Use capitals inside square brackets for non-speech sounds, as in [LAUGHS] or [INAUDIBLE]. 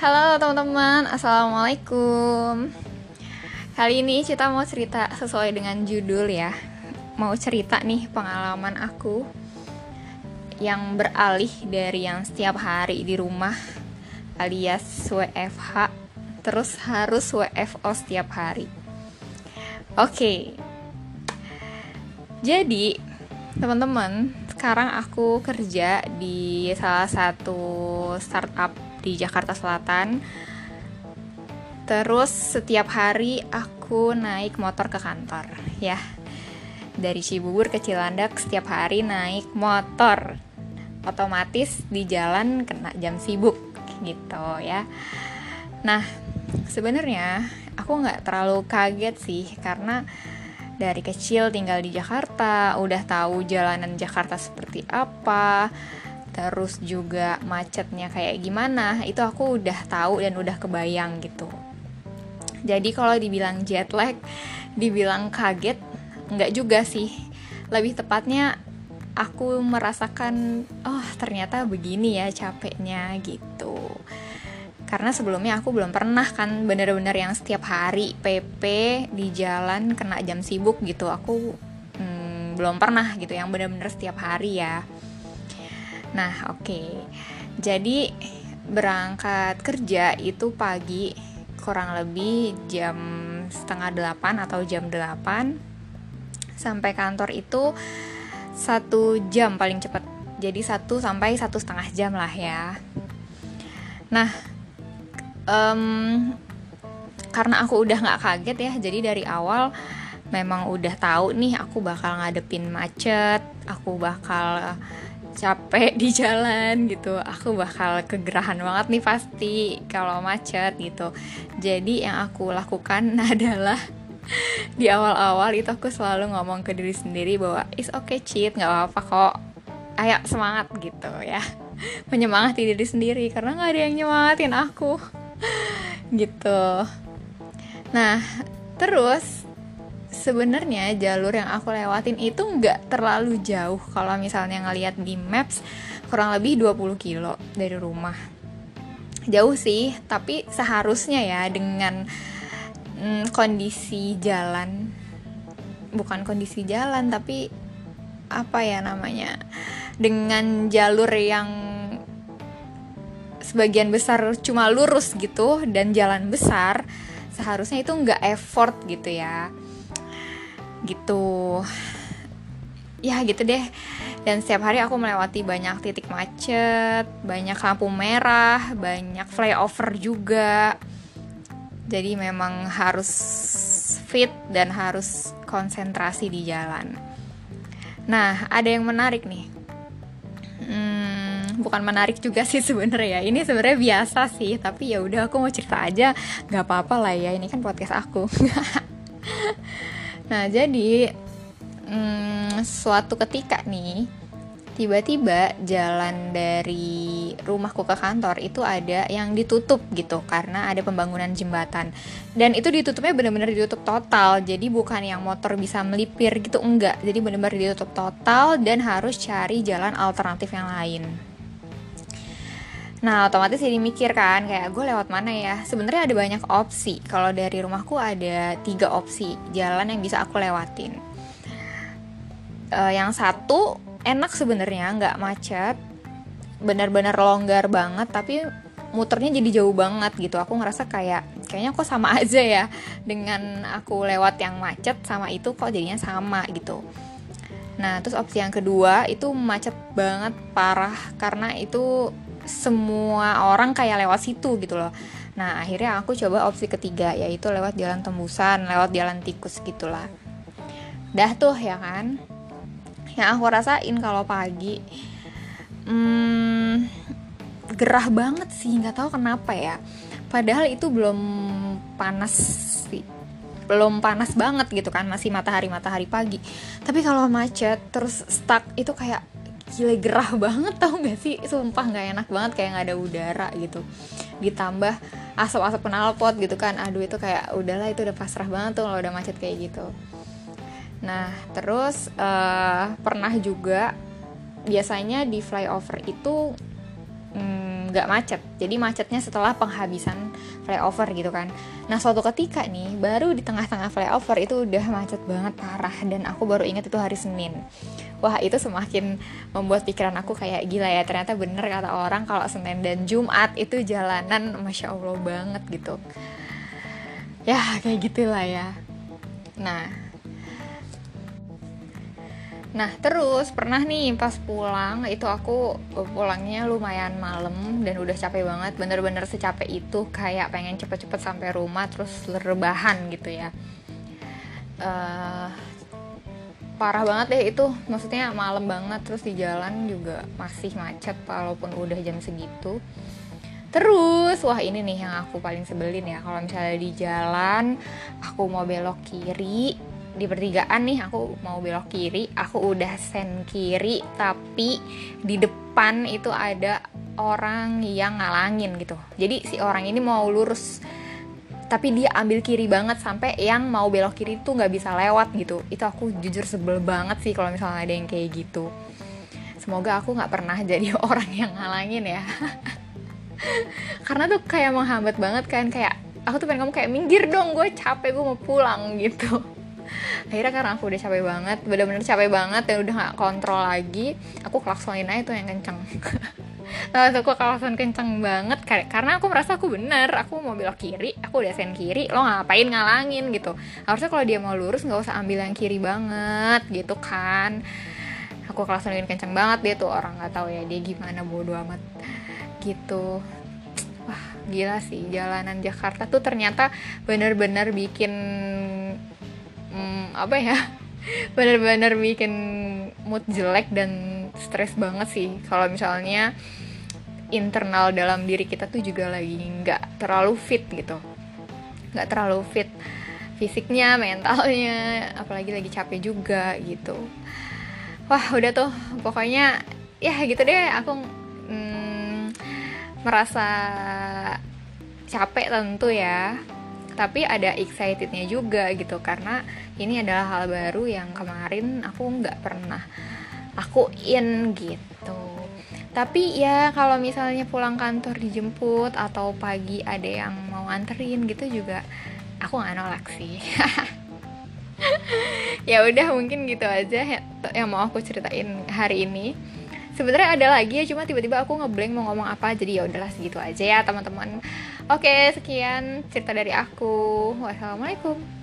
Halo teman-teman, Assalamualaikum. Kali ini kita mau cerita sesuai dengan judul ya. Mau cerita nih pengalaman aku Yang beralih dari yang setiap hari di rumah Alias WFH Terus harus WFO setiap hari. Oke. Jadi teman-teman sekarang aku kerja di salah satu startup di Jakarta Selatan. Terus setiap hari aku naik motor ke kantor, ya. Dari Cibubur ke Cilandak setiap hari naik motor. Otomatis di jalan kena jam sibuk gitu ya. Nah, sebenarnya aku nggak terlalu kaget sih karena dari kecil tinggal di Jakarta, udah tahu jalanan Jakarta seperti apa, terus juga macetnya kayak gimana itu aku udah tahu dan udah kebayang gitu. Jadi kalau dibilang jet lag dibilang kaget nggak juga sih. Lebih tepatnya aku merasakan oh ternyata begini ya capeknya gitu. Karena sebelumnya aku belum pernah kan bener-bener yang setiap hari PP di jalan kena jam sibuk gitu. Aku hmm, belum pernah gitu yang bener-bener setiap hari ya Nah, oke. Okay. Jadi berangkat kerja itu pagi kurang lebih jam setengah delapan atau jam delapan sampai kantor itu satu jam paling cepat jadi satu sampai satu setengah jam lah ya nah um, karena aku udah nggak kaget ya jadi dari awal memang udah tahu nih aku bakal ngadepin macet aku bakal capek di jalan gitu. Aku bakal kegerahan banget nih pasti kalau macet gitu. Jadi yang aku lakukan [LAUGHS] adalah di awal-awal itu aku selalu ngomong ke diri sendiri bahwa is okay cheat nggak apa-apa kok. Ayo semangat gitu ya. [LAUGHS] Menyemangati diri sendiri karena nggak ada yang nyemangatin aku. [LAUGHS] Gitu. Nah terus sebenarnya jalur yang aku lewatin itu nggak terlalu jauh kalau misalnya ngelihat di maps kurang lebih 20 kilo dari rumah. Jauh sih tapi seharusnya ya dengan mm, kondisi jalan. Bukan kondisi jalan tapi apa ya namanya dengan jalur yang sebagian besar cuma lurus gitu dan jalan besar seharusnya itu nggak effort gitu ya gitu. Ya gitu deh. Dan setiap hari aku melewati banyak titik macet banyak lampu merah banyak flyover juga. Jadi memang harus fit dan harus konsentrasi di jalan. Nah ada yang menarik nih. Hmm, bukan menarik juga sih [LAUGHS] sebenarnya. Ya ini sebenarnya biasa sih tapi ya udah aku mau cerita aja. Nggak apa-apa lah ya ini kan podcast aku [LAUGHS] Nah, jadi hmm, suatu ketika nih tiba-tiba jalan dari rumahku ke kantor itu ada yang ditutup gitu karena ada pembangunan jembatan. Dan itu ditutupnya benar-benar ditutup total jadi bukan yang motor bisa melipir gitu enggak. Jadi benar-benar ditutup total dan harus cari jalan alternatif yang lain Nah otomatis jadi mikir kan kayak gue lewat mana ya? Sebenarnya ada banyak opsi. Kalau dari rumahku ada tiga opsi jalan yang bisa aku lewatin. Uh, Yang satu enak sebenarnya nggak macet Benar-benar longgar banget tapi muternya jadi jauh banget gitu. Aku ngerasa kayak kayaknya kok sama [LAUGHS] aja ya Dengan aku lewat yang macet sama itu kok jadinya sama gitu. Nah terus opsi yang kedua itu macet banget parah Karena itu semua orang kayak lewat situ gitu loh. Nah akhirnya aku coba opsi ketiga yaitu lewat jalan tembusan lewat jalan tikus gitulah dah tuh ya kan? Yang aku rasain kalau pagi hmm, gerah banget sih nggak tahu kenapa ya. Padahal itu belum panas sih belum panas banget gitu kan masih matahari matahari pagi. Tapi kalau macet terus stuck itu kayak gile gerah banget tau gak sih? Sumpah nggak enak banget kayak nggak ada udara gitu. Ditambah asap-asap knalpot gitu kan. Aduh itu kayak udahlah itu udah pasrah banget tuh kalau udah macet kayak gitu. Nah terus uh, pernah juga biasanya di flyover itu hmm, nggak um, macet. Jadi macetnya setelah penghabisan flyover gitu kan. Nah suatu ketika nih baru di tengah-tengah flyover itu udah macet banget parah. Dan aku baru ingat itu hari Senin wah itu semakin membuat pikiran aku kayak gila ya. Ternyata bener kata orang kalau Senin dan Jumat itu jalanan masya Allah banget gitu. Ya kayak gitulah ya. Nah. Nah terus pernah nih pas pulang itu aku pulangnya lumayan malam dan udah capek banget. Bener-bener secapek itu kayak pengen cepet-cepet sampai rumah terus rebahan gitu ya. Uh, parah banget deh itu. Maksudnya malam banget terus di jalan juga masih macet walaupun udah jam segitu. Terus, wah ini nih yang aku paling sebelin ya. Kalau misalnya di jalan, aku mau belok kiri. Di pertigaan nih aku mau belok kiri. Aku udah sen kiri tapi di depan itu ada orang yang ngalangin gitu. Jadi si orang ini mau lurus tapi dia ambil kiri banget sampai yang mau belok kiri tuh nggak bisa lewat gitu. Itu aku jujur sebel banget sih kalau misalnya ada yang kayak gitu. Semoga aku nggak pernah [LAUGHS] jadi orang yang ngalangin ya. [LAUGHS] Karena tuh kayak menghambat banget kan kayak aku tuh pengen kamu kayak minggir dong gue capek gue mau pulang [LAUGHS] gitu. Akhirnya karena aku udah capek banget bener-bener capek banget dan udah gak kontrol lagi aku klaksonin aja tuh yang kenceng Nah, aku klakson kenceng banget karena aku merasa aku bener aku mau belok kiri aku udah sen kiri lo ngapain ngalangin gitu. Harusnya kalau dia mau lurus nggak usah ambil yang kiri banget gitu kan. Aku klaksonin kenceng banget dia tuh orang nggak tahu ya dia gimana bodoh amat gitu. Wah gila sih jalanan Jakarta tuh ternyata bener-bener bikin hmm, apa ya [LAUGHS] bener-bener bikin mood jelek dan stres banget sih. Kalau misalnya internal dalam diri kita tuh juga lagi nggak terlalu fit gitu. Nggak terlalu fit fisiknya mentalnya apalagi lagi capek juga gitu. Wah udah tuh. Pokoknya ya gitu deh. Aku hmm, merasa capek tentu ya. Tapi ada excitednya juga gitu. Karena ini adalah hal baru yang kemarin aku nggak pernah lakuin gitu. Tapi ya kalau misalnya pulang kantor dijemput atau pagi ada yang mau anterin gitu juga aku nggak nolak sih. [LAUGHS] Ya udah mungkin gitu aja yang mau aku ceritain hari ini. Sebenarnya ada lagi ya cuma tiba-tiba aku ngeblank mau ngomong apa jadi ya udahlah segitu aja ya teman-teman. Oke sekian cerita dari aku. Wassalamualaikum